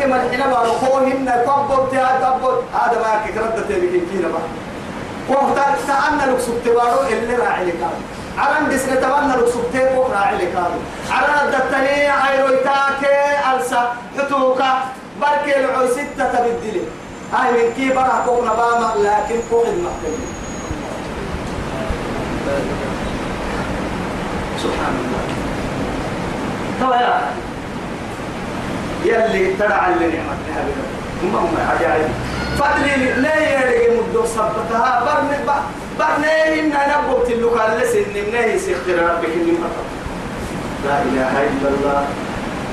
كما الحين ما رخوهن كبر تها كبر. هذا ما كردت بك كينا بقى. وقت تأنا لك سبتوارو اللي راعي لك عرن بسنة تمنى لك سبتوارو راعي لك عرن الدتني عيرويتاك ألسا حتوكا بركي العو ستة تبدلي هاي من كي برا كوك نباما لكن كوك المحتمل سبحان الله. يا يلي ترى اللي نعمتها بك هم عجائب. فضلي لا يرجع مدو صبتها. برن برنه إن أنا بقول لك على سن منه سيختار ربك النعمة لا إله إلا الله.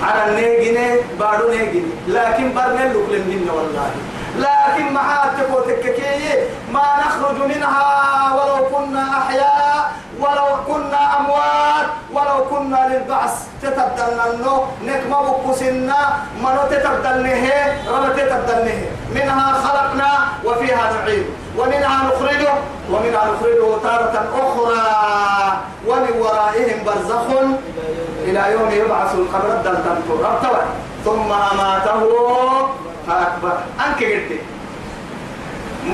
على النيجنة بارو نيجنة لكن برنه لك لمن والله. لكن مع تكوتككية ما نخرج منها ولو كنا أحياء ولو كنا أموات ولو كنا للبعث. تتبدلنا النو نكما بقسنا منو تتبدلنه. رب تتبدلنه. منها خلقنا وفيها نعيد ومنها نخرجه. ومنها نخرجه تارة أخرى. ومن ورائهم برزخ إلى يوم يبعث القبر الدلتن ربطوا ثم أماته فأكبر. أنك قلت.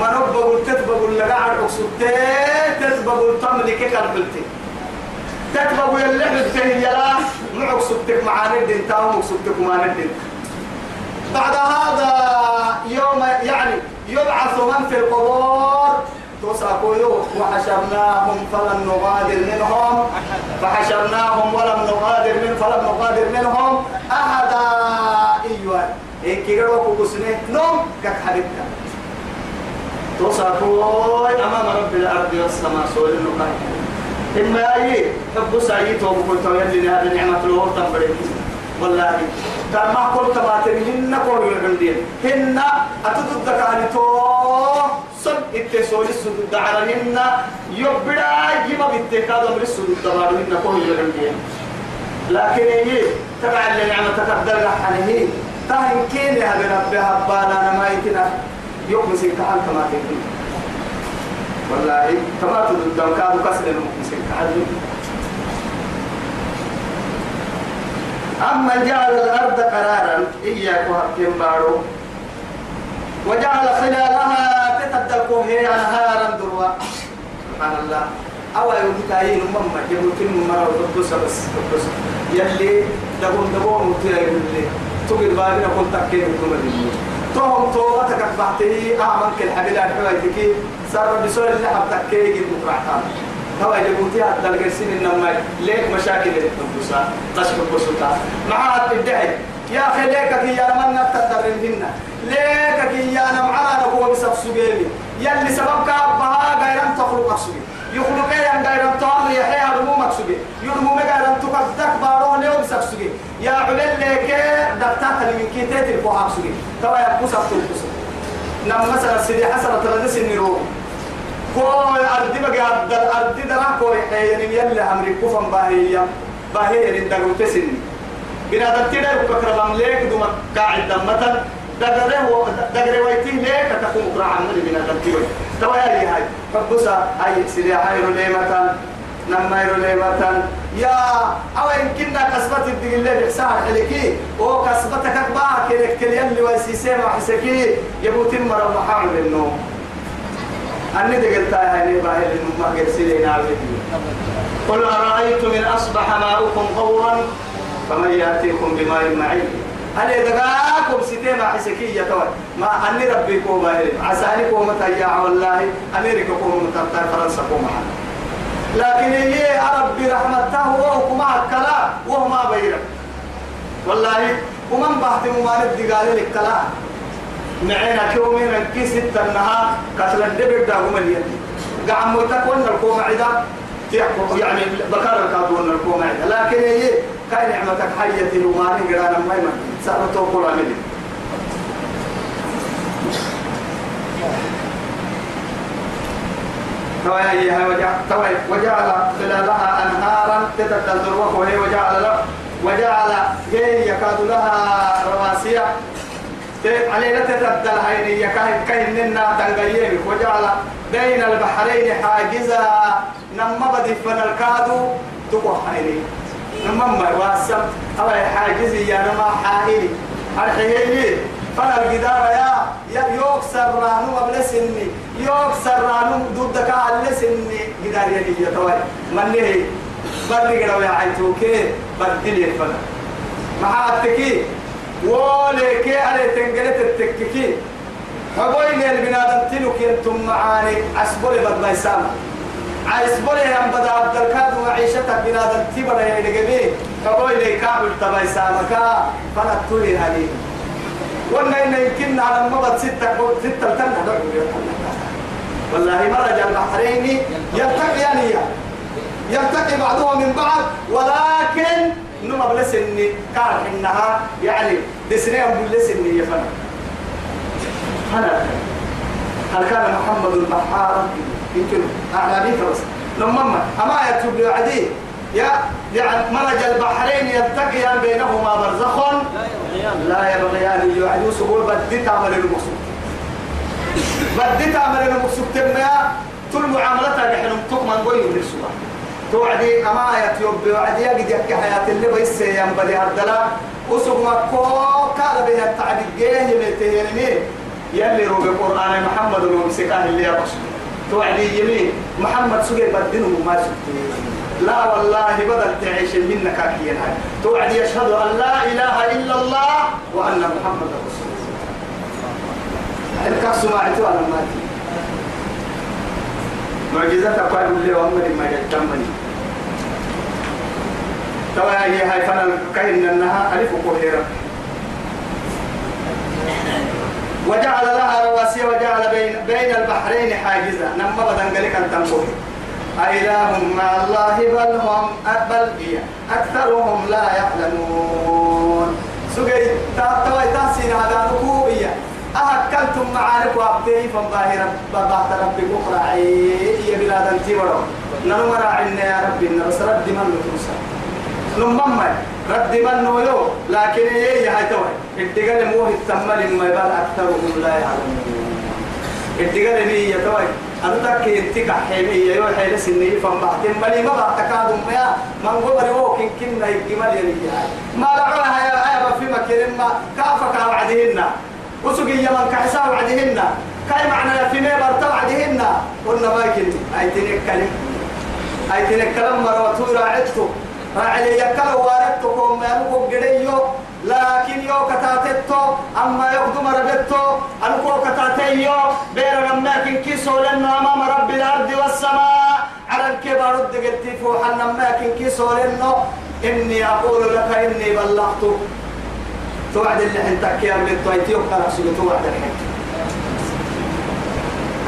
ما رب تتبق اللي قاعد أقصدت تتبق التملك كالبلتي تتبق اللي حدته يلا معك سبتك معاند انت أو سبتك معاند بعد هذا يوم يعني يبعث من في القبور. وحشرناهم فلم نغادر منهم. فحشرناهم ولم نغادر من فلم نغادر منهم. أحدا إيوان إن كيرو كوسنه نوم كك حبيبنا تساقوا أمام رب الأرض والسماء سؤال النقاط إما أي حب سعيد وبكنت يلي هذه نعمة له تنبري والله كما قلت ما تريهن قول العمدين هن أتدد كاني تو صد التسول السدود دعرهن يبدا يما بالتكاد أمر السدود دعرهن قول العمدين لكن هي تبع اللي تقدر لحنه. تهن كين هذا ربها بانا نمايتنا يوم سيكتحل كما تكين والله كما تدد كادو كسر المسك تعلم أما جعل الأرض قرارا إياك وهبتين بارو. وجعل خلالها تتدلكو هي أنهارا دروا سبحان الله. أو يوم تاين مما جبوتين مرة ودبس بس دبس يلي دبون دبون وتيا يلي تقول بابنا كنت تكين وتمدين توهم توبتك بعته أعمل كل حبيلات حوالتك صار بسؤال اللي حبتك كي يجيب مقرعتان هوا جبوتي هذا الجرسين إنما ليك مشاكل التنفسة تشبك بسوطة معها الدعي يا أخي ليك كي يا من تقدر هنا ليك كي يا نمعنا نبوه بسبب سجيني يلي سببك أبها غيران تخلق أقصدي يخلق أيام غيران طعام يحيى رمو مقصدي يرمو غيران تقدك بارون يوم سجين يا علل ليك دكتات اللي من كي تيتي بوها أقصدي توا يبقى سبب نم مثلا سيدي حسنة تردس النيرو كوي أرضي بقى أرض الأرض درا كوي يعني يلا أمري كفن باهي باهي يعني دعو تسني بنا دكتير بكرة لملك دوم قاعد دمتا. دقره هو دقره ويتي ليك تكون قرا عمل بنا دكتير توا يا هاي. فبصا هاي سيدي هاي رليمة نما رليمة يا أو يمكننا كسبت الدقيلة بحسان حلكي أو كسبتك أكبر كلك كليان لويسيسي ما حسكي يبوتين مرة محاول النوم أني دقلت هاي باهي لنما قرسلين على قل أرأيتم إن أصبح ماؤكم غورا؟ فمن يأتيكم بماء معين. هل يدقاكم ستيما حسكية توي؟ ما أني ربي كوما عساني كوما تياع والله. أمريكا كوما متنطر فرنسا كوما لكن هي ربي رحمته وهو معك كلا وهو ما بيرك والله ومن بحث ممارد دقالي لك كلا. معينا كيومين كي ستة النهار كسل الدبر دا هم اليد قاعد متكون الكوم عدا يعني بكار الكادون الكوم عدا لكن هي كاين نعمتك حية وماني قرانا ما يمن سألتو قول عملي وجعل خلالها أنهارا تتدل وهي وجعل له وجعل هي يكاد لها رواسية. علينا تتبدل هاي يكاهد كهننا تنقيين وجعل بين البحرين حاجزا. نما بدي فن الكادو تقوى هاي نما ما واسم حاجزي يا نما حائلي الحيي فانا الجدار يا يا يكسر رانو قبل سني. يكسر رانو ضدك على سني. جدار يا دي توي من ليه بري كده يا عيتوكي بدل الفنا ما حاتكي ولكي على تنقلت التككي حبوين البنادم تلوك ينتم معاني. عسبولي بد ما يسامح. عسبولي هم بدا عبد الكاد وعيشتك بنادم تبرا يا نجمي حبوين كابل تبا يسامكا فنتولي هليه وأنا إن يمكن على المبت ستة ستة تنة والله مرج البحرين يلتقيان يلتقي بعضهم من بعض ولكن نما بلسني. كان إنها يعني دسنيهم بلسني يفنى هلا هل كان محمد البحار؟ يمكن. أعلى بس. لما أما يتوب عدي يا يعني مرج البحرين يلتقيان بينهما برزخ. لا يبغيان يعني سبول بدي تعمل المقصود. بدي تعمل المقصود تما كل معاملتها نحن تكمن قوي من السبا توعدي أما يتوب وعدي يجد يحكي حياة اللي بيس ينبلي هردلا. وسوق مكو كاد بها التعبيد جيه يمتهيني يلي روب القرآن محمد ومسكاه اللي يبص توعدي يمين. محمد سجل بدنه ما سكتين لا والله بدل تعيش منك أكيد هاي توعد يشهد أن لا إله إلا الله وأن محمد رسول الله. الكأس ما عتوا على ماتي معجزة قال لي وأمري ما يتمني توا هي هاي فانا كاين أنها ألف كوهيرة وجعل لها رواسي وجعل بين بين البحرين حاجزا نما بدن قالك أن تنبوه أإله مع الله بل هم بل أكثرهم لا يعلمون. سجي تاوي تاسين هذا نكوبية أهكلتم معارك وابتي فظاهر بابات ربك أخرى يا بلاد انتبرو ننو مراعنا يا ربي. نرس رد من نتوسا نمم رد من نولو لكن إيه هاي توي. الدقال موه التمل ما يبال أكثرهم لا يعلمون. الدقال مية توي. أنا تكي انت كحيمي يو حيل سني فم بعدين بلي ما بعد تكادم ما من قبل هو كن كن يجمل يلي ما لعوها يا يا في مكان ما كافك وعدهن. وسقي يمن كحسا وعدهن. كاي معنى في ما برت وعدهن. قلنا ما يكن أي تنكلم أي تنكلم مرة راعته راعي يكل واردتكم ما نقول قديو لكن يو كتاتتو أما يقدم ربتو أنكو كتاتيو بير لما كن كيسو لنا أمام رب الأرض والسماء. على الكبار الدقلتي فوحا لما كن كيسو لنا إني أقول لك إني بلغت. توعد اللي انت كيام للطويتي وقال أحسن توعد الحين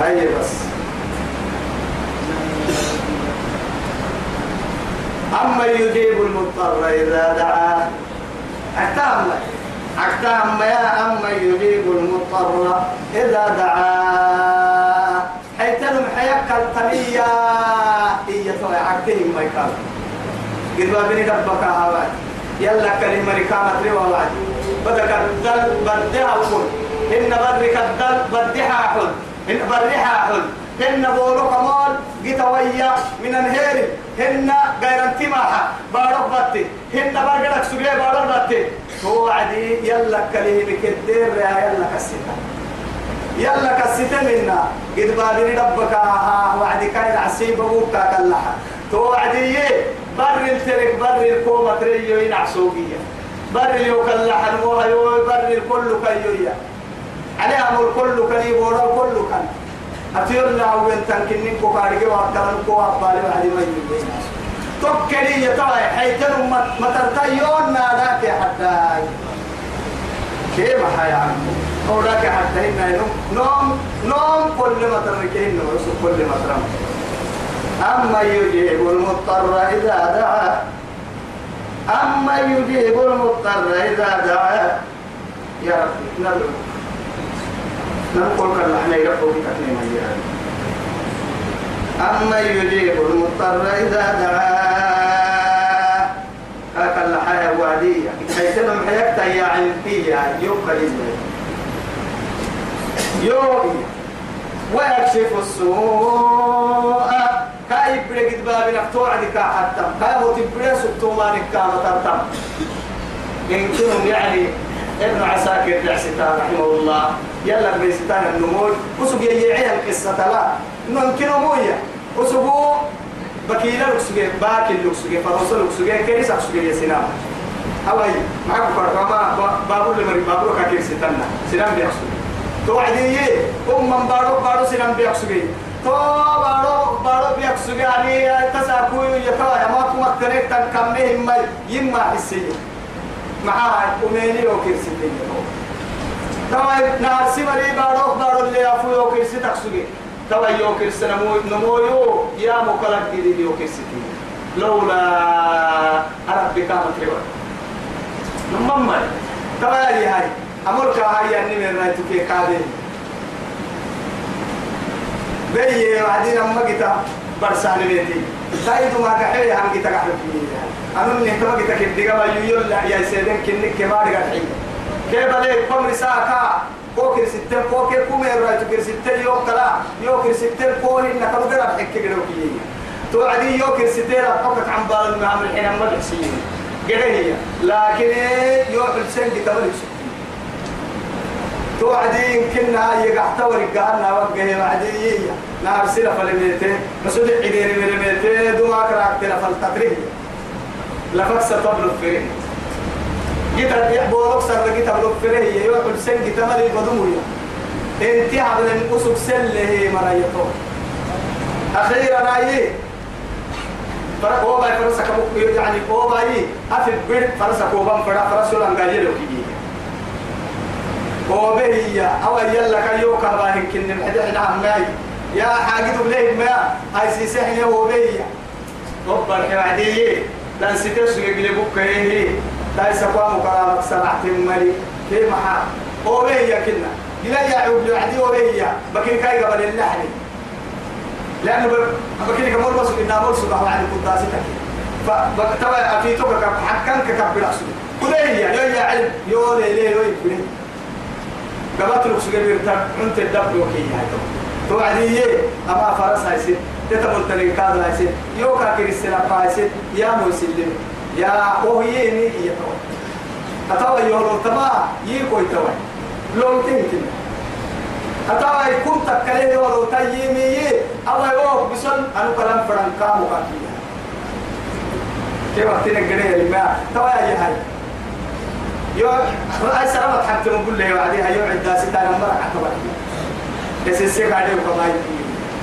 هاي بس. أما يجيب المضطر إذا دعاه. أكتام أكتام يا أما يجيب المضطر. إذا دعاه حيث لهم حيك الطبية هي توي عكتهم ما يكال قد بابني دبك هواي يلا كلمة ركامة روا وعد بدك الدل بدها أقول. إن برك الدل بدها أحد إن برها أحد هن بولو كمال قتويا من الهير هن غير انتماها بارو باتي هن برقلك سجلي بارو باتي توعدي يلا كلمة كدير يلا كسيتا. يلا كسيتا منا. قد بادني ربك وعدي كاين عسيب أبوك كلها توعدي بر الترك بر الكومة تريو ينعسوقية بر يو كلها نوها يو بر الكل كيويا عليها مول كل كلي بورا كل كان. أتير لا هو تنكن نكو كارجي وأكلم كو أبالي بعد ما يجي توكلي يا ترى حيتن ما ترتيون ناداك حتى كيف حيا أو لك حتى هنا نوم نوم نوم كل ما تركين نوم كل ما ترم. أما يجيب المضطر إذا دعا. أما يجيب المضطر إذا دعا. يا رب نلو نقول كان يرفض تكليما يعني أما يجيب المضطر إذا دعاه هكا الحياة وعدية حيث لهم حياتها يا علمية يوم قليل يوم ويكشف السوء. كأي بريد باب نفتوع دكا حتى. كاي هو تبري سبتو ما نكا مترتم يمكنهم يعني ابن عساكر دعستا رحمه الله. يلا بيستان النمول. وسوق يجيعي القصة لا. ممكن مويا وسوقو بكيلا لكسوجي باكل لكسوجي فروسة لكسوجي كيس لكسوجي سنام هواي معك فرما بابو اللي مري بابو كاكير ستنا. سنام بيحسو توعدي أم من بارو بارو سنام بيحسوجي تو بارو بارو بيحسوجي يعني تساكو يتوا يا ما كم تريك تكمل هم يما حسيه معاه أميني وكير ستين توا ناسي مري بارو بارو اللي أفو وكير ستكسوجي توا يوكير سنمو نمويو يا مكلك دي يوكير ستين لولا ربك متريوا نمم توا يا هاي أمرك هاي يعني من رايتك كابين بيي وعدين أما جتا برسان بيتي تايد ما كحيل هم جتا كحل فيه أنا من اهتم جتا كدقة ما يقول لا يا سيدنا كنك كبار كحيل كيف عليك؟ قم رساكا كوكر ستة كوكر كوم يرايت كر ستة يوم كلا يوكر ستة كوه إنك بقدر أحكي كده وكيه توعدي يوكر لا تحكك عن بال المعامل الحين ما تحسين كده هي. لكن يوكر جتا ما توعدي كنا يقحت ورقانا وقه وعدي. نار سيرة فلميته مسود عدين ملميته دماغ راكتنا فلتقريه لفكسة طبل الفرين جيت يحبو أكثر جيت أبلغ فريه يوحل سن جيت مالي بدمويا انتي عبد الأسق سله مرايتو أخيرا رايي فرق هو باي فرسك يعني هو باي أفل بير فرسك هو بام فرق فرسول أنجاجي لو كيجي. هو بهي أو يلا كيو كهباهن كن الحد إحنا عماي يا حاجد بليه ما؟ هاي سيسحني هو بهي ربنا حوادي لأن ستيس يقلبوك هي لا يسقوا مكرامك سبعة مالي في محا؟ هو بهي كنا. إلا يا عبد العدي وبهي بكين كاي قبل اللحن. لأنه بكين كمول بس إن مول سبحان الله قداستك فبكتبا في توك حكمك كبر أسود كلية يا. يا علم. يو لي لي يو يبني قبلت لك يرتب. أنت الدب وكي هاي توعدي أما فرس هايسين تتمول تلقاد هايسين يو كاكير السنة هايسين يا موسلم يا وهي ني هي تو أتوا يولو تما يكوي توا لون تنتين أتوا يكون تكلي يولو تيمي أوا يو بسون أنا كلام فران كامو كاكي كيف أتينا قرية لما؟ توا يا هاي يو. رأي سلامة حتى نقول له وعديها. يو عدا ستانا مرة عتبا يسيسيك عليه وكما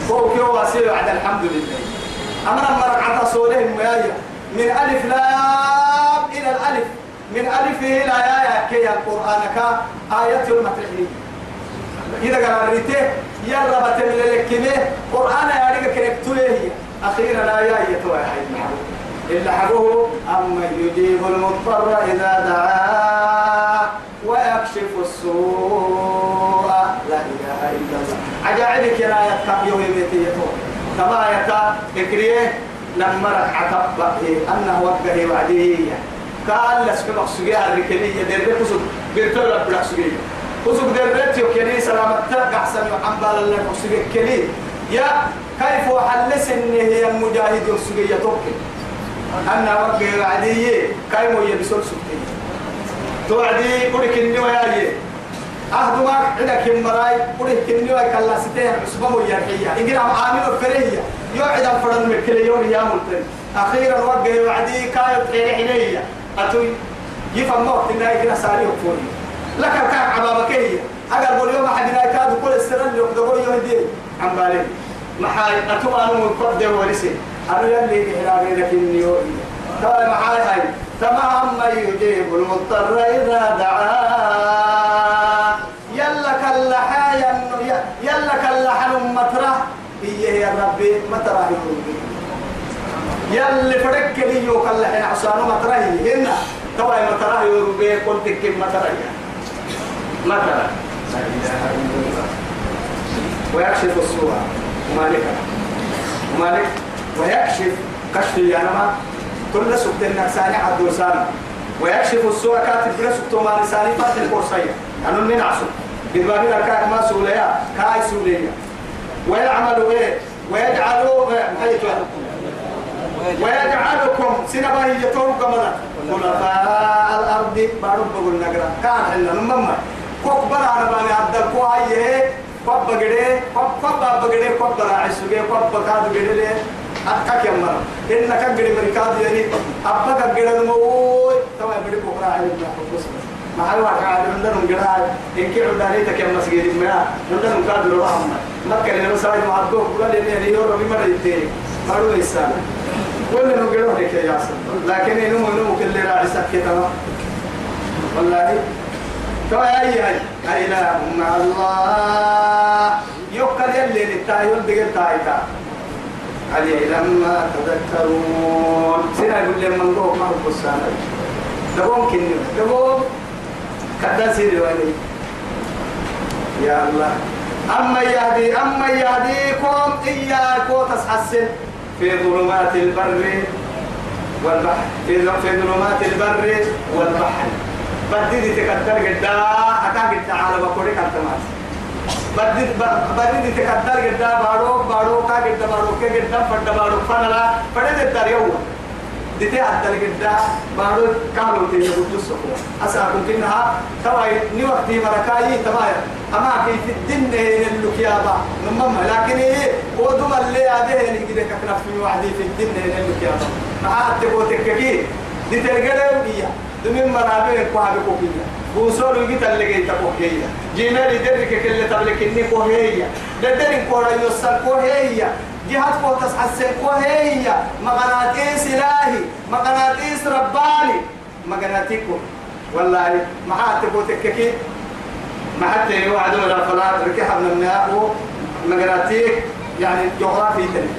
فوق يو واسير بعد الحمد لله. أمنا مرة عتا صولهم ويايا من ألف لام إلى الألف. من ألف إلى آية كي القرآن كا آية المتحدين إذا قال ريته يلا بتمل لك قرآن يا ريك كريكتوه أخيرا لا يا يتوه إلا حقه أما يجيب المضطر إذا دعاه ويكشف السوء. لا إله إلا الله. عجائبك يا يتقى يوم يتيتو كما يتا إكريه لما ركعت أنه وقه وعديه قال لسك مقصوية الركنية دير بكسب بيرتر رب الحسوية كسب دير بيتيو كني سلامتك أحسن عن بال الله مقصوية كلي يا كيف وحلس إن هي المجاهد السوية توكل؟ أنا وقع وعدي كاي مو يبسول سكتي توعدي قولك إني وياي. أهدو ما عندك مراي قولك إني وياي كلا ستين عصبة مو يرحية إنجنا عامل فرية يوعد فرن مكلي يوم يا ملتن. أخيرا وقع وعدي كاي تحيي حنية. أتوي يفهم موت إنها يكنا ساري وفوني لك الكاك عبابك هي أقل بول يوم أحد لا يكاد كل السنة اللي يقدروا يوم دي. عم بالي. محاي أتوم أنا من قد ورسي. أنا يلي إحرامي لك النيوي قال معاي هاي تمام ما يجيب المضطر إذا دعاه؟ يلا كاللحن مطرح إيه يا ربي يقول يلي فرق لي يو كاللحن عصانو مطرح هنا. توا مطرح يقول قلت كم مطرح مطرح ويكشف السوء مالك. مالك. ويكشف كشف يانما كل سبت النكساني عبد ويكشف السوء كاتب بلا سبت ما لساني فات القرصية أنا من عصر بالبابي لك ما سوليا كاي سوليا ويعملوا إيه؟ ويجعلوا محيط ويجعلكم سنبا هي يتوم كمدا خلفاء الأرض بارو بقول نقرا كان حنا نمما كوك برا أنا باني عبد الكوهي كوب بقدي كوب كوب بقدي كوب برا عسوجي كوب بكاد بقدي أكاك يمرا إنك أقدر مركاد يعني. أبقى أقدر نموي تما بدي بكرة على الله قراءة إن كي عندنا تك يوم مسجد ما؟ عندنا قاعد رواهم ما كان لنا ساعد مع الدكتور قال لي يعني يوم ربي مرة يتيري قالوا لي السلام ولا نقول لك يا ياسر. لكن إنه إنه كل راعي سكتنا والله. كما أي أي لا مع الله. يقل يلي للتايون دقل تايتا علي لما تذكرون. سنة يقول لي من كذا سيري واني يا الله. أما يهدي أما يهديكم إياكم تسحسن في ظلمات البر والبحر. في ظلمات البر والبحر. بدي تقدر قدا أكاد قدا على بقولي كنتماس بدي تقدر قدا بارو بارو كا قدا بارو كا قدا فد بارو فنلا فد الدار يوم. دتي عدل قدا بارو كانوا تيجي بدوس سكوا أسأكم كنها تواي ني وقتي مركاي تواي أما في الدين اللي كيابا نمما لكن إيه ودم اللي هذه اللي كده كنا في وحدي في الدين اللي كيابا ما أتبغى تككي. دي ترجع بيا دمين مرابين كوها بكوكيا بوصول يجي تلقي تكوكيا جينا لدرك كل تبلك إني كوهيا لدرك كورا يوصل كوهيا جهات فوتس حسن كوهيا مغناطيس إلهي مغناطيس رباني. مغناطيكم. والله ما أتبغى تككي. ما حتى يوعدون على فلا ركحنا من النار مغناطيك يعني جغرافي تاني.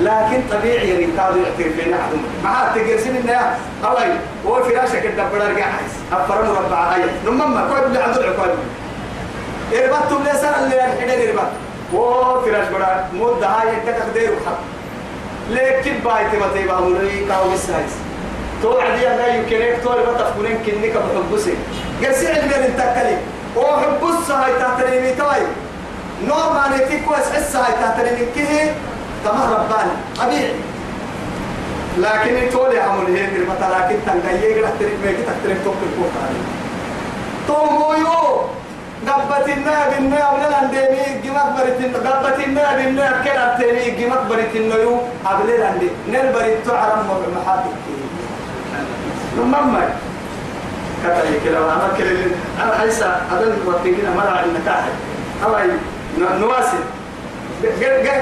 لكن طبيعي يريكادو يعترف بين أحدهم ما حتى قرسين إنها أوي هو فراشك الدبر رجع عايز أفرم ربع هاي نمما ما كوي بلي عدو لي سنة اللي الحين إربط. هو فراش برا مدة هاي انت تقدير وحق. لكن باي تبا تبا مري كاو السايس تو عدي أنا يمكنك تو اللي بتفكرين كنك بحبسي قرسين علمي انتكلي وحبس هاي تحترمي توي نور ما نتيك كويس حس هاي تحترمي كه تمام رباني. طبيعي لكن تولي عمل هيك مثلا لكن تنقيه قد تحترم ميك تحترم توك الكوت عليه تومو يو. قبت الناب الناب لنا ندمي جمك بريت قبت الناب الناب كلا تني جمك بريت النيو. قبل لنا نل بريت تعرم محاتك نمما كذا كلا أنا كلا أنا حيسا أدل وقتنا مرة النكاح أوي نواسي.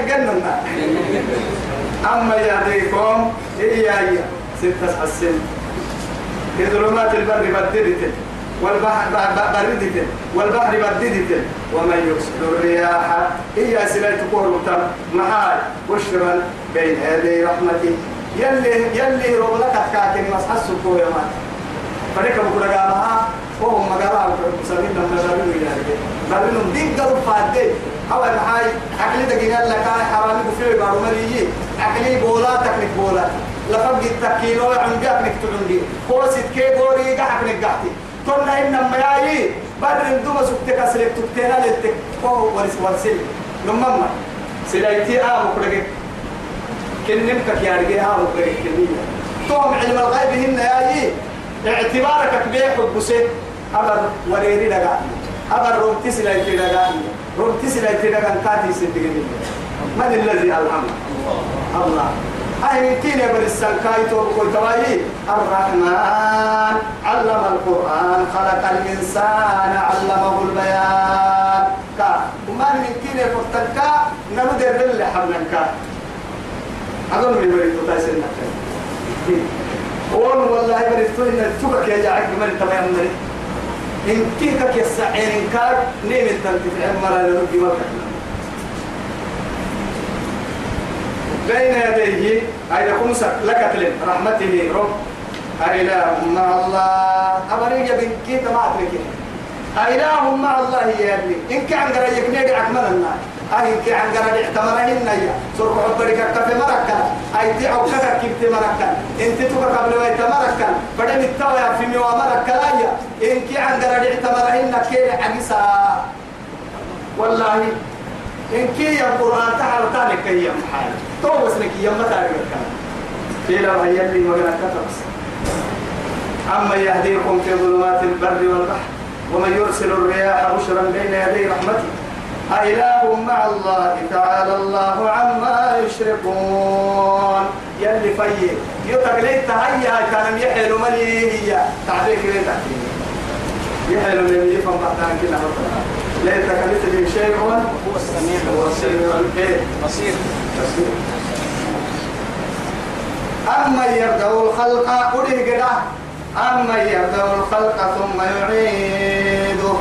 جننا أما يهديكم إيا إيا ستة حسن في ظلمات البر بددت والبحر بردت والبحر بددت ومن يرسل الرياح. إيا سلايت قربتا محال بشرا بين يدي رحمته يلي يلي رولك كاكن مسحس يا مات. فريق بقول قالها وهم قالها سبيل لما سبيل إلى بابلهم دين قالوا فادي أول هاي عقلي دقيقة لك هاي حرامي بفير بارو مليجي عقلي بولا تكنك بولا. لفق التكيلو عن جاكنك تعندي. كوسيت كي بوري قحكنك قحتي كنا إنما ياي بدر ندوما سكتك أسلك تكتينا لتك فهو ورس ورسل نمما سلايتي آه مكرك كنم كيارجي آه مكرك توم علم الغيب هن ياي اعتبارك كبير حبسي أبر وريري لغا أبر رومتي سلايتي لغا رومتي سلايتي لغا كاتي سدقني من الذي ألهم الله. أي كين يبر السنكاي تواهي الرحمن علم القرآن خلق الإنسان علمه البيان. كا وما من كين يفتكا نمدر بالله حملنكا أظن من بريد تتايسن قول والله بريد إن تبك يا جاعك من تمام مريد إن كيكك يسعين كار نيم التنتفع مرة لنبي وكنا بين يديه أي لكم لك تلم رحمته رب. أإله مع الله. أبريج بنكي تما أتركي أإله مع الله يا ابني. إن كان قرأيك نيجي أكمل النار. أي إن كان قرأي احتملهن يا سرق عبرك كفي مركا أي تي عبرك كبت مركا إن تتوك قبل ما يتمركا بدل التوى في ميوا مركا لا يا إن كان قرأي احتملهن كيل حقيسا والله إن كي القرآن تعالى تاني كي يمحال. تو وسنك يما تاريخ الكلام في لما يلي مغنى كتبس أما يهديكم في ظلمات البر والبحر ومن يرسل الرياح بشرا بين يدي رحمته أإله مع الله تعالى الله عما يشركون. يلي في يتقليت هيا كان يحيل ملي هي؟ تعبيك ليه يحيل ملي فما بعد كده. ليس كمثله شيء هو السميع البصير. بصير أما يبدأ الخلق قله كده. أما يبدأ الخلق ثم يعيده.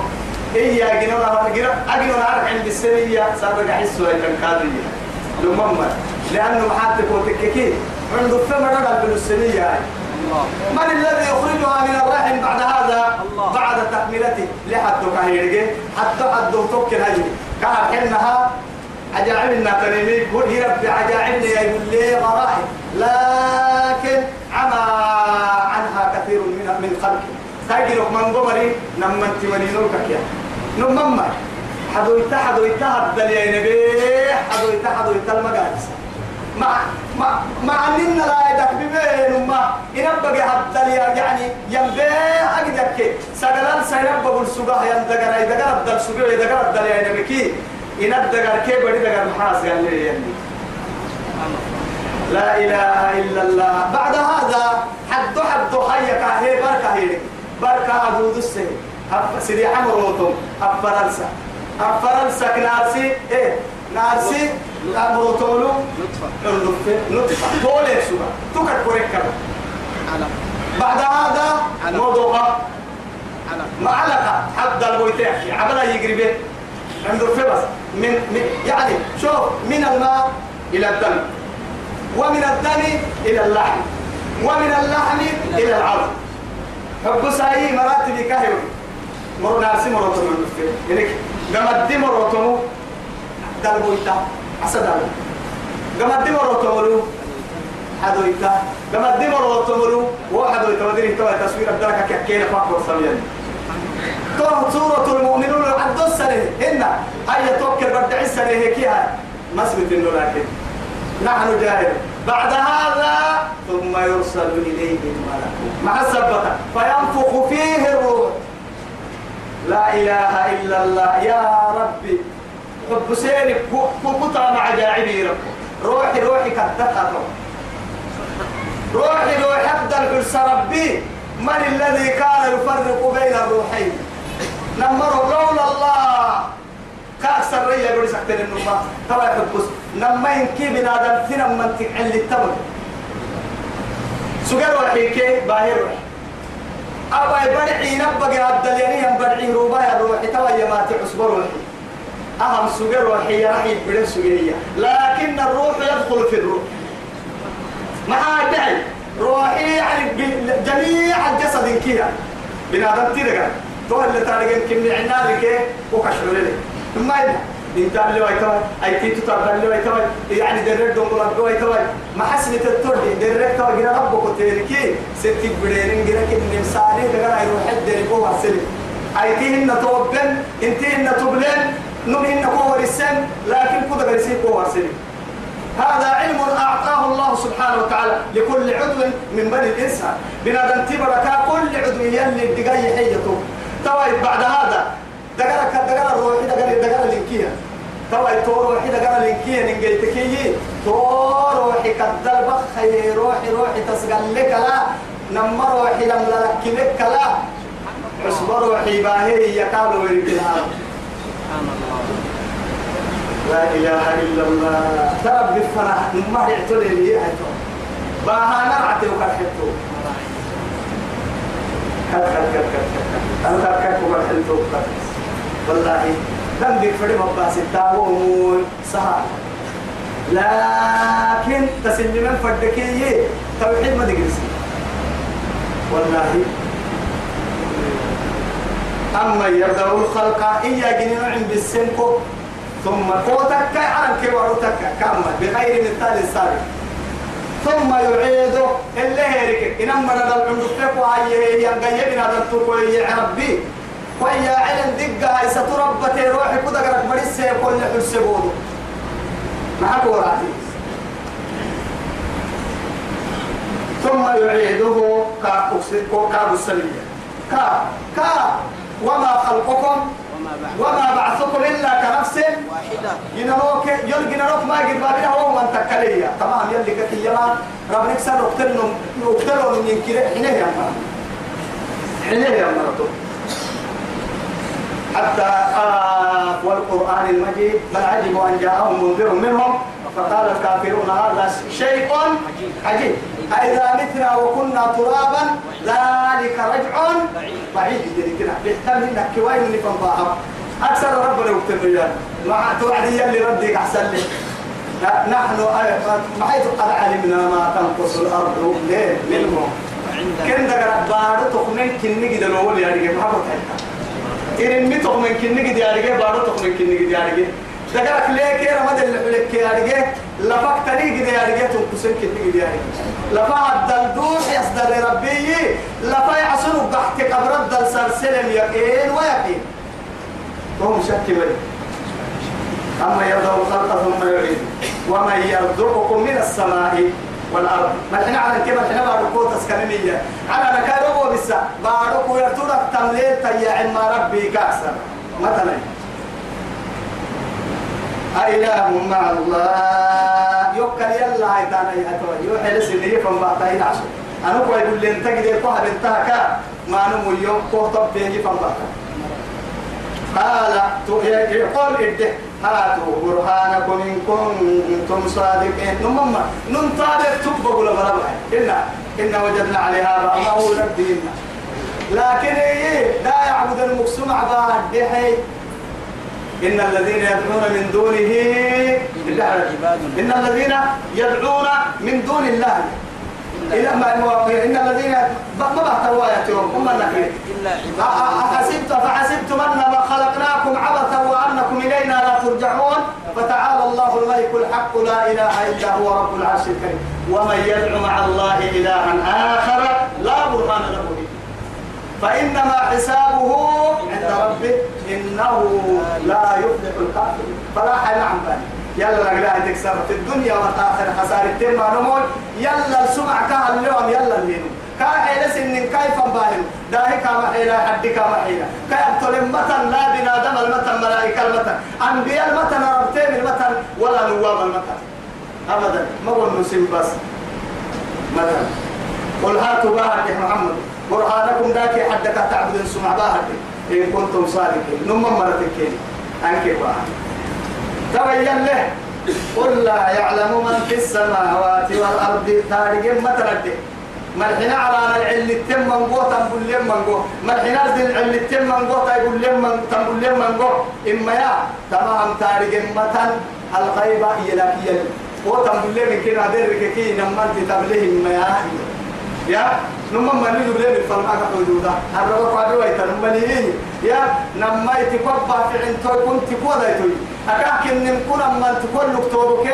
إيا جنونا أجنونا عارف عند السرية. سابق أحسه هي الكادرية لمما لأنه محاتك وتككي. عنده ثمن رجل بالسرية هاي من الذي يخرجها من الرحم بعد هذا؟ الله. بعد تكملته لحد كهيرجي حتى حد توكل هاي كان حينها عجائبنا تريمي قل هي رب عجائبنا يقول لي غرائب. لكن عمى عنها كثير من من خلقه. تاجر من قمري نما انت ولينوك يا نمما حدو يتا حدو يتا هدل يا نبي. حدو يتا حدو يتا المقادس. مع مع مع اننا لا يدك بين ما. ينبغي يا يعني ينبغي اجدك سجلان سينبغي السجاة يندقر يدقر الدل سجاة يدقر الدل يا نبي كي يندقر كي بدي دقر محاس قال لي يعني. لا إله إلا الله. بعد هذا حد حد هيا كاهي بركة هي. بركة أبو دسه سيدي حمروتم أفرنسا أفرنسا كنارسي إيه؟ نارسي أمروتولو نطفة نطفة تولي سوى تكت علق بعد هذا. موضوع علق معلقة. حد البويتين عبلا يجري به عنده بس من, من يعني شوف من الماء إلى الدم. ومن الدم إلى اللحم. ومن اللحم إلى العظم. حب ساي مراتب كهيو ناسي مرو تمو يعني قام الدم مرو تمو دل بويتا أسد قام الدم مرو تمو حدو إتا قام الدم مرو تمو وحدو إتا وديني توا تصوير الدركة كأكينا فاقور سميان تو سورة المؤمنون عد السنة هنا هيا توكل بدع السنة هيك يا مسبت إنه لكن نحن جاهل بعد هذا ثم يرسل إليه الملك مع السبتة فينفخ فيه الروح لا إله إلا الله يا ربي حب سيرك كوكوتا مع جاعبي رب روحي روحي كتتها روحي روحي أبدا الحرس ربي. من الذي كان يفرق بين الروحين؟ نمر لولا الله. كأكثر ريا يقول سكتين النمى ترى يحبس نما ينكي بنادم تنا من تقعل التمر. سجل وحيك باهر روح أبا يبرعي نبقى عبد اليمين ينبرعي ربايا روحي. توا يماتي عصبر روحي. أهم سجل وحي راح يبرع سجلية. لكن الروح يدخل في الروح. مع داعي روحي يعني جميع الجسد كيا بنادم تيرجع تو اللي تارجع كمية عنالك وكشف لي ثم إذا انت اللي ويتوي. أي تي تتابع اللي ويتوي. يعني درك دون قلب ويتوي. ما حسني تتردي درك تو جرا ربك تيركي ستي بدرين جرا كن نمساني دغنا يروح الدري بو واسل أي تي هن توبن انت هن تبلن نم هن كو ورسن لكن كده غرسي كو واسل هذا علم أعطاه الله سبحانه وتعالى لكل عضو من بني الإنسان. بنادم تبرك كل عضو يلي الدقاي حيته. توي بعد هذا دقرك دقر الروحي دقر دقر الإنكية. توي تو روحي دقر الإنكية نجيتكي تو روحي كدر بخي روحي روحي تسقل لك لا. نما روحي لم لك لك لا. عصب روحي باهي يكالو ويركلها سبحان الله. لا إله إلا الله. ترى بالفرح ما يعتلي لي باها نرعتي وكرحتو. كت كت كت كت كت أنا كت وكرحتو؟ والله لم بفرد مباس التاوون سهل لكن تسلم من فردكي توحيد ما تجلس والله أما يبدأ الخلق إيا جنين عند السنكو ثم قوتك على كبرتك كما بغير مثال السابق ثم يعيده اللي هيك إنما ندل عندك وهي هي ينقيب ندل تقول يا ربي. ويا علم دقة ستربت روحي كده قرأت بريسة كل حسبوده معك وراتي ثم يعيده كاب السمية كا كا. وما خلقكم وما بعثكم إلا كنفس واحدة. ينروك يلقي نروك ما قد بابنا هو من تكلية تمام يلي كتي يما رب نكسر اقتلهم اقتلهم من ينكر حينه يا مرة حينه يا مرة حتى آه والقرآن المجيد بل عجبوا أن جاءهم منذر منهم فقال الكافرون هذا شيء عجيب. أإذا متنا وكنا ترابا ذلك رجع بعيد. جدي كده بيحتمل إنك كوين اللي فنضاهم أكثر ربنا يكتب لي مع توعدي اللي ردك أحسن لي نحن ما حيث قد علمنا ما تنقص الأرض ليه؟ منهم. وعند كن دقر بارو تخمن كني قد الأول يا رجال ما بتحكي إن مي تخمن كني قد يا رجال بارو تخمن كني قد يا رجال دقرك ليه كي رمد اللي لك يا رجال. لفك تري قد يا رجال تنقصن كني قد يا رجال. لفا الدلدوح يصدر ربي لفا يعصنوا بحت قبر الدل سلسلم يقين ويقين. وهم شك بني أما يبدأ الخلق ثم يعيد ومن يرزقكم من السماء والأرض. ما إحنا على كيف؟ إحنا بعد قوة اسكالمية على نكارو وبسا بعد قوة يرتورك تمليل تيا ما ربي كأكثر مثلا أإله مع الله. يوكل يلا هيتانا يهتوى يوحي لسنه فما بعتين عشر أنا كوي يقول لي انت قد يقوها بنتها ما نمو يوم قوة طب بيجي فما بعتين قال يقول إده. هاتوا برهانكم إن كنتم صادقين. نمما ننطالب تبقى ولا بربع إنا إنا وجدنا عليها لدينا لكن إيه؟ لا يعبد المقسم عباد. بحي إن الذين يدعون من دونه إن الذين يدعون من دون الله. إلى ما إن الذين ما بحثوا آياتهم هم النكير إلا أحسبت فحسبتم أنما خلقناكم عبثا وأنكم إلينا لا ترجعون. فتعالى الله الملك الحق لا إله إلا هو رب العرش الكريم. ومن يدعو مع الله إلها آخر لا برهان له. فإنما حسابه عند ربه إنه لا يفلح الكافر. فلا حل عن ذلك يلا لا تكسر في الدنيا والآخرة خسارة. تم نمول. يلا السمع كهل اليوم يلا الليل كاحيل سن كيف باهم داهي كما حيلا حد كما حيلا كيبتل المتن لا بنادم المتن ملائكة المتن أنبياء المتن ربتين المتن ولا نواب المتن أبدا. ما هو بس؟ مثلا. قل هاتوا باهك محمد. برهانكم ذاك حدك تعبد سمع باهك إن كنتم صادقين. نم مرتكين أنك باهك تبين له. قل لا يعلم من في السماوات والأرض. تارجم مثلا مرحنا على العل التم من قوة تنقل لهم قوة. مرحنا ذي العل التم من قوة تقول لهم من تنقل لهم من قوة. إما يا تمام تارجم مثلا الغيبة يلاك يلي وتنقل لهم كنا درك كي نمان تتبليه إما يا. يا نما من اللي يبلغ الفرما كحدودا الرب قادوا يتنمليه يا نما يتقبع في عن توي كنت كودا توي أكاك إن نكون أما تقول لك توبك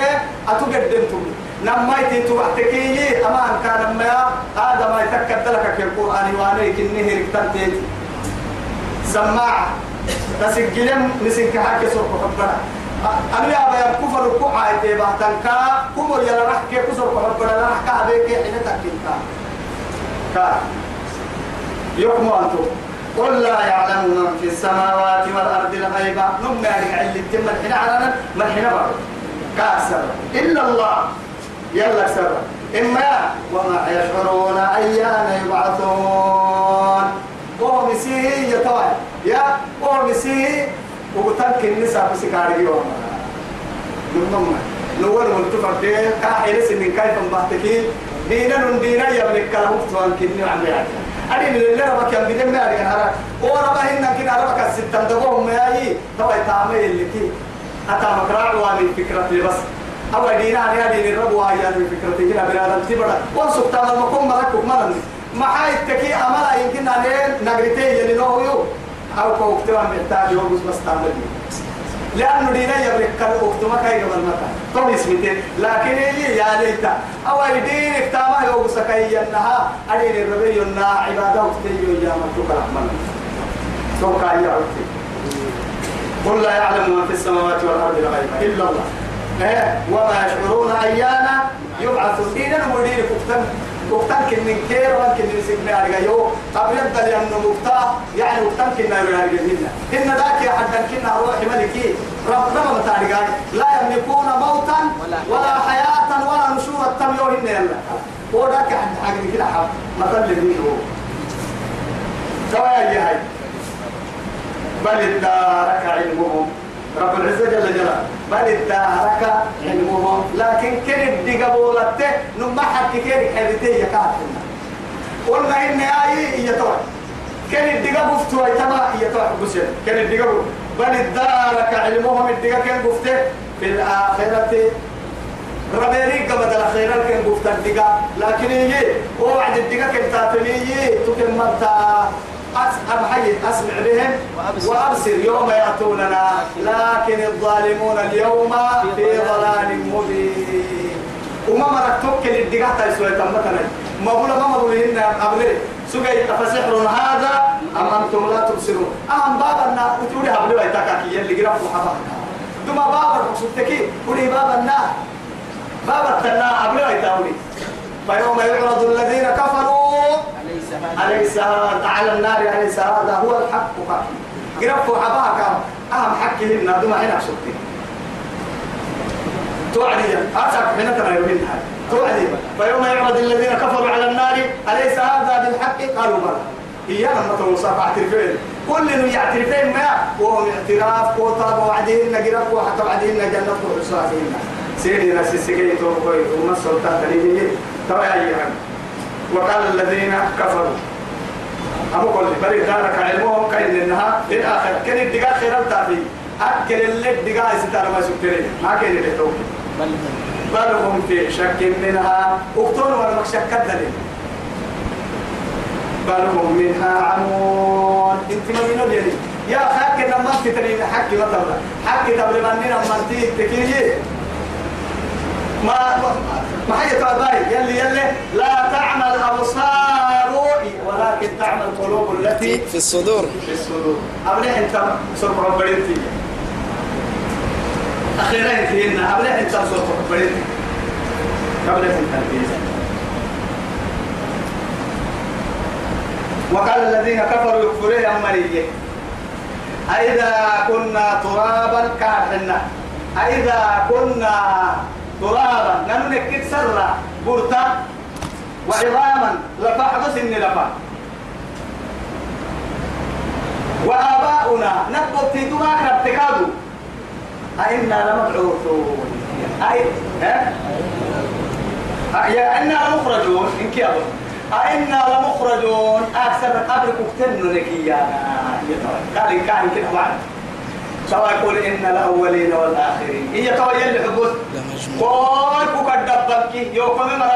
أتقدم توي نما يتنتو أحتكي أما أن كان ما هذا ما يتكد لك في القرآن وانيك النهر كتبتين سماع. تسجلم نسنك حاجة سوق حبنا أنا يا أبا كفر الكوعة يتبع تنكا. كمر يلا رح كي كسر حبنا لا رح كعبك حين تكينكا كا يحكم أنتم قل لا يعلم من في السماوات والأرض الغيب. نم يعني اللي تم الحين علنا ما الحين بعد كاسر إلا الله. يلا سر. إما وما يشعرون أيان يبعثون. وهو مسيح يتوى يا وهو مسيح وقتلك النساء في سكاري يوم. نمم نور ملتفر دين كاحل سن كيف مبهتكين دينا دينا يملك كلا وقت كني عم يعني. أدي من اللي ربك يم بدم ما أدي هذا وربا هنا كنا ربك الستة دبوهم ما يجي تبى تعمل اللي كي. أتا مكرار وامي فكرة بس. أو دينا أنا دين الرب وهاي أنا فكرة هنا بنادم تبرد وانسك تعمل مكون ملك مرن ما حي تكي أملا يمكن أن نقرتين يلي نو يو أو كوكتوا محتاج يوم بس تعمل لأنه دينا يبرك كل وقت ما كاي قبل متى طول اسمته لكن اللي يا ليتا. أو دين اكتما يوم سكاي ينها. أدين الربي ينا عبادة وقتي يا مكتوب رحمن. تو كاي يعطي قل لا يعلم من في السماوات والأرض الغيب إلا الله. إيه. وما يشعرون أيانا يبعثون. دينا ودين كفتن وقتن كن من كير وان كن من سكنا على يو قبل يبدا لأنه مقطع يعني وقتن كن نار على جنة إن ذاك يا حد كنا روح ملكي. رب رب تعالى لا يملكون موتا ولا حياة ولا نشور التم يوهن يلا. وذاك حد حاجة كده حب مثل اللي هو. سواء هاي. بل ادارك علمهم. رب العزة جل جلاله. بل ادارك علمهم لكن كن الدقبولته نما حق كيري حبيتي يكاتنا قلنا إن آي يتوى كن الدقب فتوى تما يتوى بسر كن الدقب بل ادارك علمهم الدقب كن بفته في الآخرة ربيري قبل الخير كن بفته الدقب لكن يجي وعد الدقب كن تاتني مرتا أم حي أسمع بهم وأبصر. يوم يأتوننا. لكن الظالمون اليوم في ضلال مبين. وما مرك توكل الدقاء تيسوي تمتنا ما بقول ما بقول إن أبلي. سجى فسحر هذا أم أنتم لا تبصرون. أهم باب النا وتقولي هبلي ويتكاكي يلي قرأ محبا ثم باب الرسولتكي قولي باب النا باب التنا أبلي ويتاولي. فيوم يعرض الذين كفروا. أليس هذا على النار؟ أليس هذا هو الحق؟ قرفوا حباك. أهم حكي لنا دوما هنا سبتي توعدي. أسف هنا ترى يومين توعدي. فيوم يعرض الذين كفروا على النار أليس هذا بالحق؟ قالوا بلى. إيانا ما توصف اعترفين كل يعترفين ما؟ وهم اعتراف وطلب وعدهن قرف وحتى وعدهن جنة وحساسهن سيدنا وما السلطان تليني ترى أيها وقال الذين كفروا. أبو قل بل دارك علمهم كأن إنها في الآخرة كان الدقاء خير التعبي أكل اللي الدقاء ستار ما سكرين ما كان يتوقع بل هم. في شك منها. اقتلوا والمكشك دليل بل هم منها عمون. إنت ما من اليدي يا خاك لما انت تريد حكي ما تبغى حكي تبغى مني لما انت تكيني ما ما هي تابعي يلي يلي. لا تعمل الابصار ولكن تعمل القلوب التي في الصدور. في الصدور. أبلح أنت سرق بريتي أخيرا أنت هنا أبلح أنت سرق بريتي قبل أنت وقال الذين كفروا يكفرون أمريه أئذا كنا ترابا كافرنا. أئذا كنا ترابا. نملك سرا برتا وعظاما. لفحدث إني لفحدث وآباؤنا نقبل في دماغ ابتكادو أئنا لمبعوثون. أي ها؟ يا إنا لمخرجون. إن كيابو أئنا لمخرجون. أكثر قبل كتن لك يا قال إن كان كده بعد سواء يقول إن الأولين والآخرين. هي توا يلي حبوس لمجموع كل كدبك يوكم ما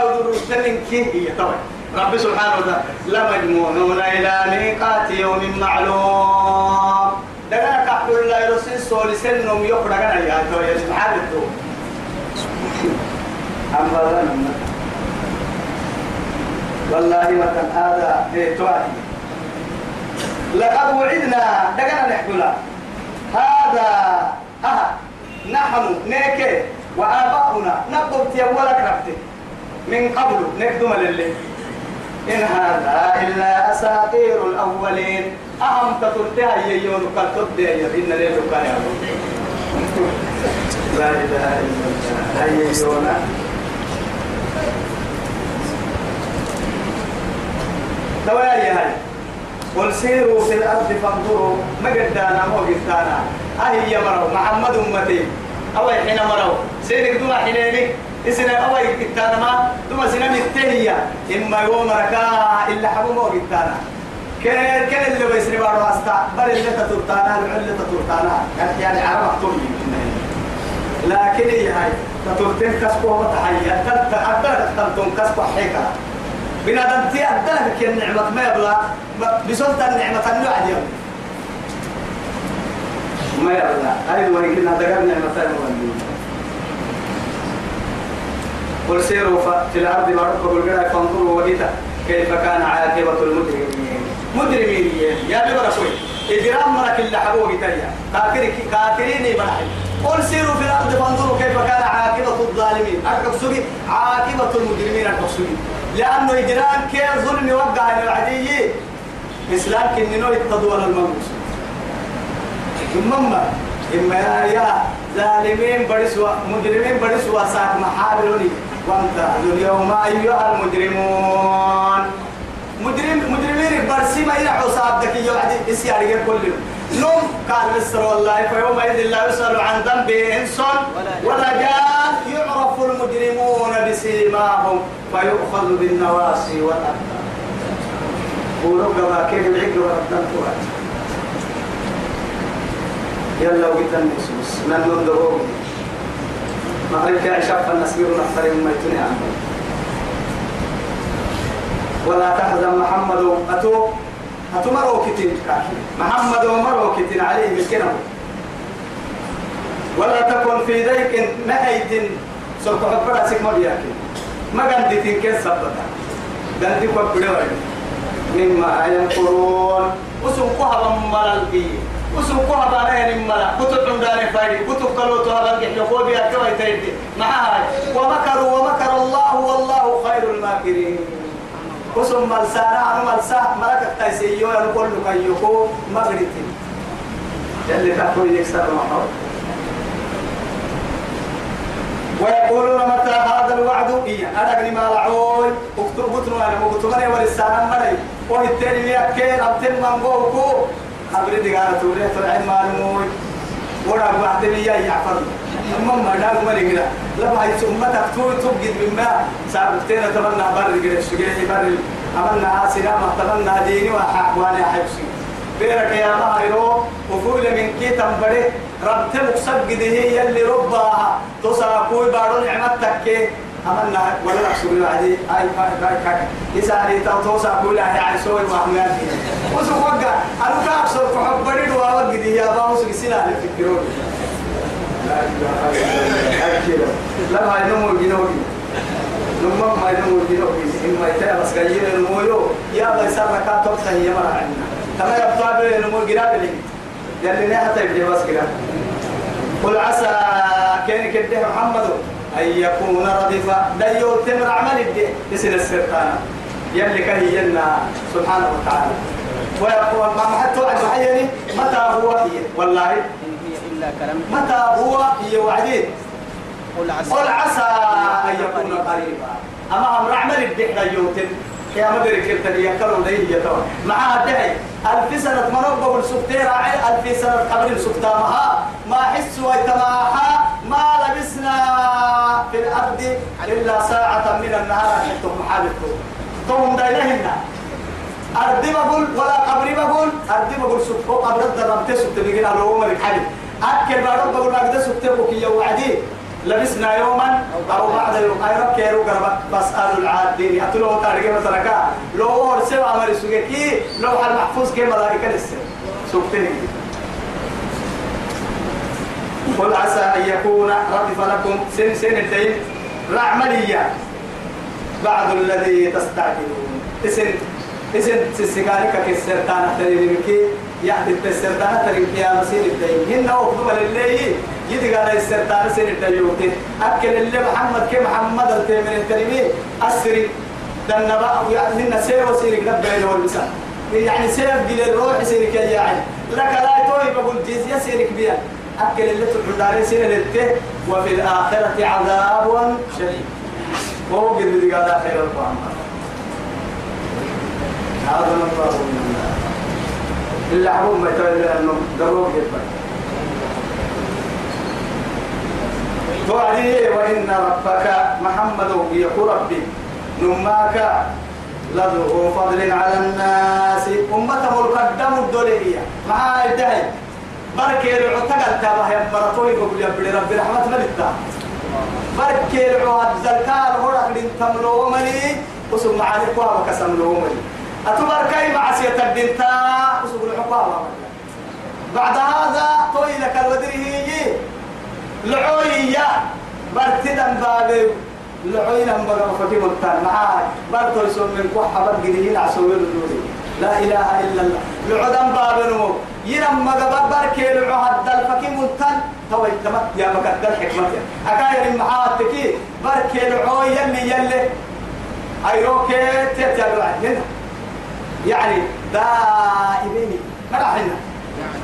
سنك هي توا رب سبحانه وتعالى. لمجموعون إلى ميقات يوم معلوم. دعنا كحول الله يرسل سول سنهم يقرأ يا تو يا سبحان الله أما والله مثلا هذا إيه لقد وعدنا دعنا نحكي هذا ها نحن نيك وآباؤنا نقبت يولك ربتي من قبل نخدم لله إن هذا إلا أساطير الأولين. أهم تطلتها قد تبدأ إن ليلك كان لا إله إلا الله. يجون دوايا هاي. قل سيروا في الأرض فانظروا ما قدانا مو قدانا أهي يا مرو محمد أمتي. أوي حين مرو. سيرك دوما حينيني. إسنا أوي قدانا ما دوما سنا متهية إما يوم ركا إلا حبو مو قدانا كان كان اللي بيسري بارو أستا. بل اللي تطرطانا اللي تطرطانا يعني عرب أحتمي لكن هي هاي؟ تطرطين كسبه وتحيي تلت أبدا تلتون كسبه حيكا. بنادم تي أدلك كي النعمة ما يبلا بسلطة النعمة النوع اليوم ما يبلا أيضا ولكن هذا قال نعمة النوع قل سيروا في الأرض مرحبا بالقرى فانظروا وديتا كيف كان عاقبة المجرمين. مجرمين يا بي برسول إجرام مرك اللي حبوه تيا كاكري كاكريني بنحي قل سيروا في الأرض فانظروا كيف كان عاقبة الظالمين. أكبسوي عاقبة المجرمين أكبسوي لأنه إجران كي ظلم وقع العدي. إسلام كننو يتطور المنقوص ثم إما يا يا ظالمين برسوا مجرمين برسوا ساق محابلوني. وأنت اليوم أيها المجرمون. مجرم مجرمين برسي ما يلعبوا صابك يوعدي إسياري كل نوم قال مصر والله فيومئذ لا يسأل عن ذنب إنس ولا يعرف المجرمون بسيماهم فيؤخذ بالنواسي والأقدام قولوا كما كيف العقل والأقدام يلا وقت النصوص من نندروه ما رجع شاف النسير نفر ما يتني ولا تحزن محمد أتو أتو مرو كتين محمد مرو كتين عليه مسكنه ولا تكن في ذيك نهيت سوف أكبر أسك ما بياكي ما قندتين كيس سبتا قندي كبيرة مما ينقرون وسوقها بمرال بيه وسوقها بارين ملا كتب عندنا فايدي كتب كلو تهلا يقول بيا كوي تيدي معاي. ومكروا ومكر الله والله خير الماكرين. وسم ملسانا عن ملسا ملك تيسيو يقول لك يكو مغرتي اللي تقول يكسر محور ويقولون متى هذا الوعد؟ إيه أنا ما لعوي اكتب بطنوا أنا مكتوبني ولسانا مري وهالتاني يأكل أبتن من قوكو. أبرد قال تولي تلعب ما نموي ورا بعد لي يعفر أما ما دام ما نقدر لما هي ثم تكتوي تبجد مما سابتين تمنى بر قدر الشجيع بر عملنا آسنا ما تمنى ديني وحق وأنا حبسي بيرك يا ماهرو وقول من كي تنبري ربت مقصد قده يلي ربها تصاكوي بارو نعمتك. أمنا ولا نحسب عدي أي كاي كاي يساري توصى كل يعني سوي وحميات وسو وقع. أنا كأكثر فحب بريد وأوقع دي يا بابا سو كسينا نفكرون لا ما ينمو جنوبي نمم ما ينمو جنوبي إما يتابع بس كيين المويو يا بيسار ركعة توقع هي مرة عندنا. كما بين المو جراب لي. يلي نهتا يبدي بس كده قل عسى كان كده محمد أن يكون ردفا دايو تمر عمل الدي يصير السرطان يلي كهي ينا سبحانه وتعالى. ويقول ما حتى وعد متى هو هي؟ والله. إلا كلام متى هو هي وعدين قل عسى أن يكون قريبا. أما أمر عمل الدي دايو تمر. يا مدري كنت يكروا لي يتوى معها دعي. ألف سنة منوبة بالسبتير عين ألف سنة قبل السبتامها ما حس ويتماحى ما لبسنا في الأرض إلا ساعة من النهار. حتى محابته توم دايلهنا أرضي بقول ولا قبري بقول أرضي بقول سبتو قبل الدرم تسبت. بيجينا لو عمر الحديث أكل بارو بقول ده سبتو كي وعدي. لبسنا يوما أو بعد يوم. أي رب كيرو قرب بسأل العادين أتلو تارجع مثلا لو هو سوى عمل سوكي لو حال محفوظ كي ملائكة لسه. سوكتين قل عسى أن يكون ردف لكم سن سن الدين. رعملية. بعد الذي تستعجلون. اسن اسن سسقالك كسرتان تريمكي يعني السرطان تريمكي يا مسير الدين. هن وقتوا للي يدي قال السرطان سن الدين أكل اللي محمد كي محمد التيمين الكريمين أسري. دنبا يعني هن سير وسيرك نبين والمسان يعني سيف قل الروح سيرك يا يعني لك لا توي بقول جزية سيرك بيها أكل اللي تحضر سنة للته. وفي الآخرة عذاب شديد. وهو قد قال آخر القرآن. هذا من الله إلا حبوب ما يتولى أنه دروب جدا توعدي وإن ربك محمد يقول ربي نماك لذو فضل على الناس. أمته القدم الدولية. مع الدهي بركي العتقل تابه بقول يا بني ربي رحمة ملتا بركي زلكار هرق لين تملو ومني وسم معاني قوة وكسملو ومني أتبركي مع سيئة الدنتا وسم العقوة بعد هذا توي لك الودري لعوية. برتدا بابي لعوينا بقى فتي ملتان معاي برتو يسوم من كوحة. برقدين عسوي الدوري لا إله إلا الله. لعدم بابنو ينم مقبر بركي لعهد الفكي ملتان تو يتمت يا مقدر حكمتي أكاير معاتكي بركي لعوي يلي يلي. أيروكي تتابع هنا يعني دائمين. ما راحنا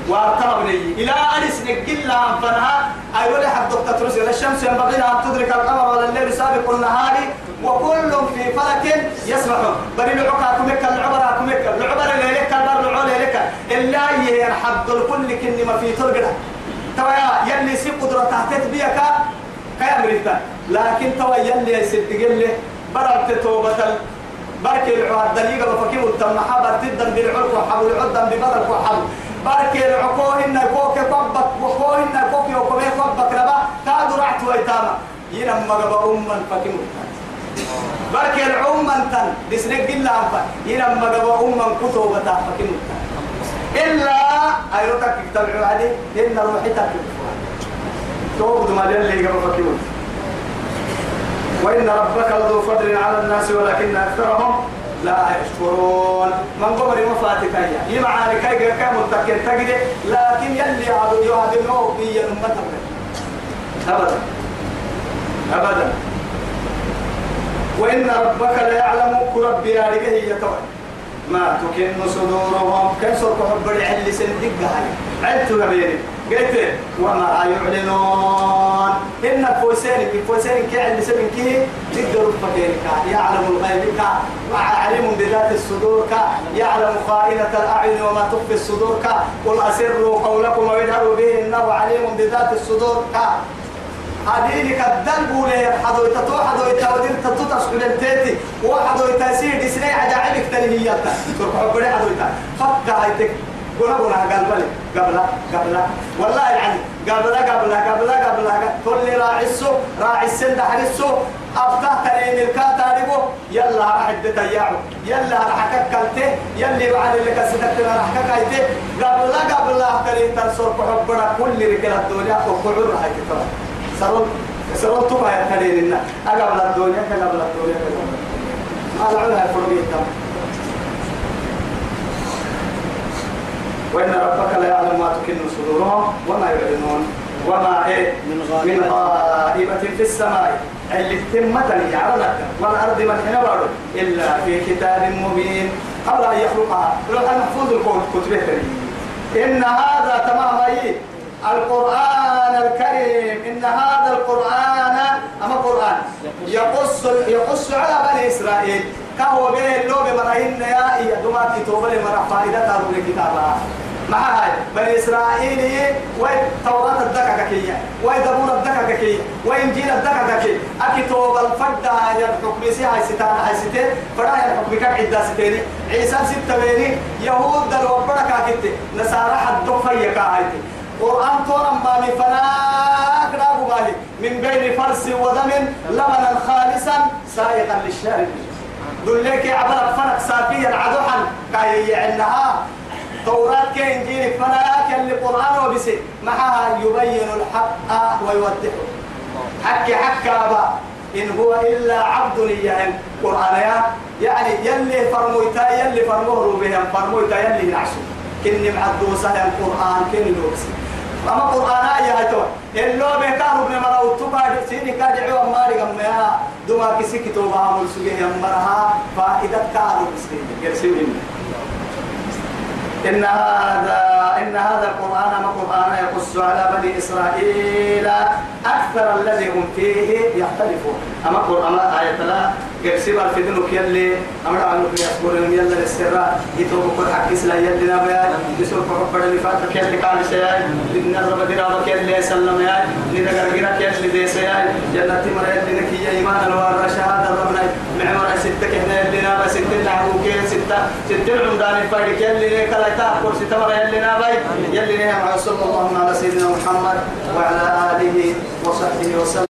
وارتبني إلى أن سنقل لهم فنها أيوة لحد دكتور رسل الشمس ينبغي أن تدرك القمر ولا الليل سابق النهار وكل في فلك يسبحون بل العقا كمك العبر كمك العبر ليلك البر ليلك. إلا يرحب الكل كني ما في ترقنا توا يلي سي قدرة تحتت بيك كيا مريتا لكن توا يلي له بررت توبة بركي العواد دليل بفكيم التمحا برتدا بالعرق وحبل عدا ببدر وحبل. بركي العقوهن كوك كبك وكوهن كوك يوكوه كبك ربا. كادو رعت ويتاما ينم مغبا أمم فكيم بركي العمم تن دسنك إلا أنفا ينم مغبا أمم كتوبة فكيم إلا أيروتك تبعوا عليه إن روحتك توبد ما اللي قبل فكيم وإن ربك لذو فضل على الناس ولكن أكثرهم لا يشكرون. من قبل مفاتك هي يمعاني كي كي متكين تجد لكن يلي عدو يهدمه بي أمتك أبدا. أبدا. وإن ربك لا يعلم كربي يا هي توي ما تكن صدورهم. صرت حب العل سندق هاي. عدت غبيري قلت وما يعلنون. إن فوسين فوسين كعل سبن كيه تقدر فكيرك يعلم الغيب كا. بذات الصدور كا. يعلم خائنة الأعين وما تخفي الصدور كا. قل أسروا قولكم ويجهروا به. إنه عليم بذات الصدور كا. هذه بوله حدو يتتو حدو يتودين تتو تسكن التيتي وحدو يتسير دسني عجائبك تلهياتا. تركوا بڑے حدو يتا فكا هيتك قولا قولا قال بلي. قبلا قبلا. والله يعني قبلا قبلا قبلا قبلا. كل راعي السوق راعي السند حرسو. أبطه ترين الكاتا ريبو. يلا راح تتياعو يلا راح ككلته. يلي بعد اللي كسدت راح ككايته. قبلا قبلا. ترين تنصر بحبنا كل رجال الدنيا وقعوا راح تترى سرون سرون تبع يترين لنا أقبل الدنيا كقبل الدنيا. ما لعنها فرقيتها وإن ربك لا يعلم ما تكن صدورهم وما يعلنون وما إيه من غائبة. في السماء. اللي تمتني على والأرض من حين إلا في كتاب مبين. قبل أن يخلقها. لو أن محفوظ الكون كتبه إن هذا تمام أي. القرآن الكريم إن هذا القرآن أما قرآن؟ يقص يقص على بني إسرائيل. كهو به اللوب مرهن يا إيا. دمات توبة لمرح فائدة تارو كتابها مع هاي بني إسرائيل وين توراة الدكاكة كي وين دبور الدكاكة كي وين جيل الدكاكة كي أكي توبة الفردة هاي الحكم هاي ستان هاي ستين. فدا هاي الحكم كم عدة ستين؟ عيسى ستة بيني يهود دل وبركة كتة نصارى حد فيا كاهايتي قرآن تورا ما من فناك نابو بالي من بين فرس ودم لبنا خالصا سائغا للشاربين دول لك عبر فرق ساقيا عدوحا كاي يعنها توراة كإنجيل فناك اللي قرآن وبسي. معها يبين الحق ويوضحه. حكي حكى أبا. إن هو إلا عبد يعني قرآن يا. يعني يلي فرمويتا يلي فرموه بهم فرمويتا يلي نعشو كني معدو سهل القرآن كني لوكسي أما قرآن يا هايتو اللو بيكارو ابن مرا وتبا سيني كاد عوا ماري قم يا دوما كسي كتوبا عمل سجيه مرها فائدة كارو بسكين يرسلين إن هذا إن هذا القرآن ما قرآن يقص على بني إسرائيل أكثر الذي هم فيه يختلفون. أما قرآن آية لا في دنوك يلي أمر عنه في أسبورهم يلا للسراء يتوب كل حق إسلا يلي نبيا يسوق حب اللي فاتك يلي قال سياي لنرب درابك يلي سلم ياي لنقر قرك يلي دي سياي جنة مرا يلي نكي إيمان الوار شهادة ربنا معمر ستة كهنا يلي نابا ستة نعبوك ستة. ستة عمدان الفارق يلي كلا تأكل ستة مرا يلي نابا يلي نعم صلى الله على سيدنا محمد وعلى آله وصحبه وسلم.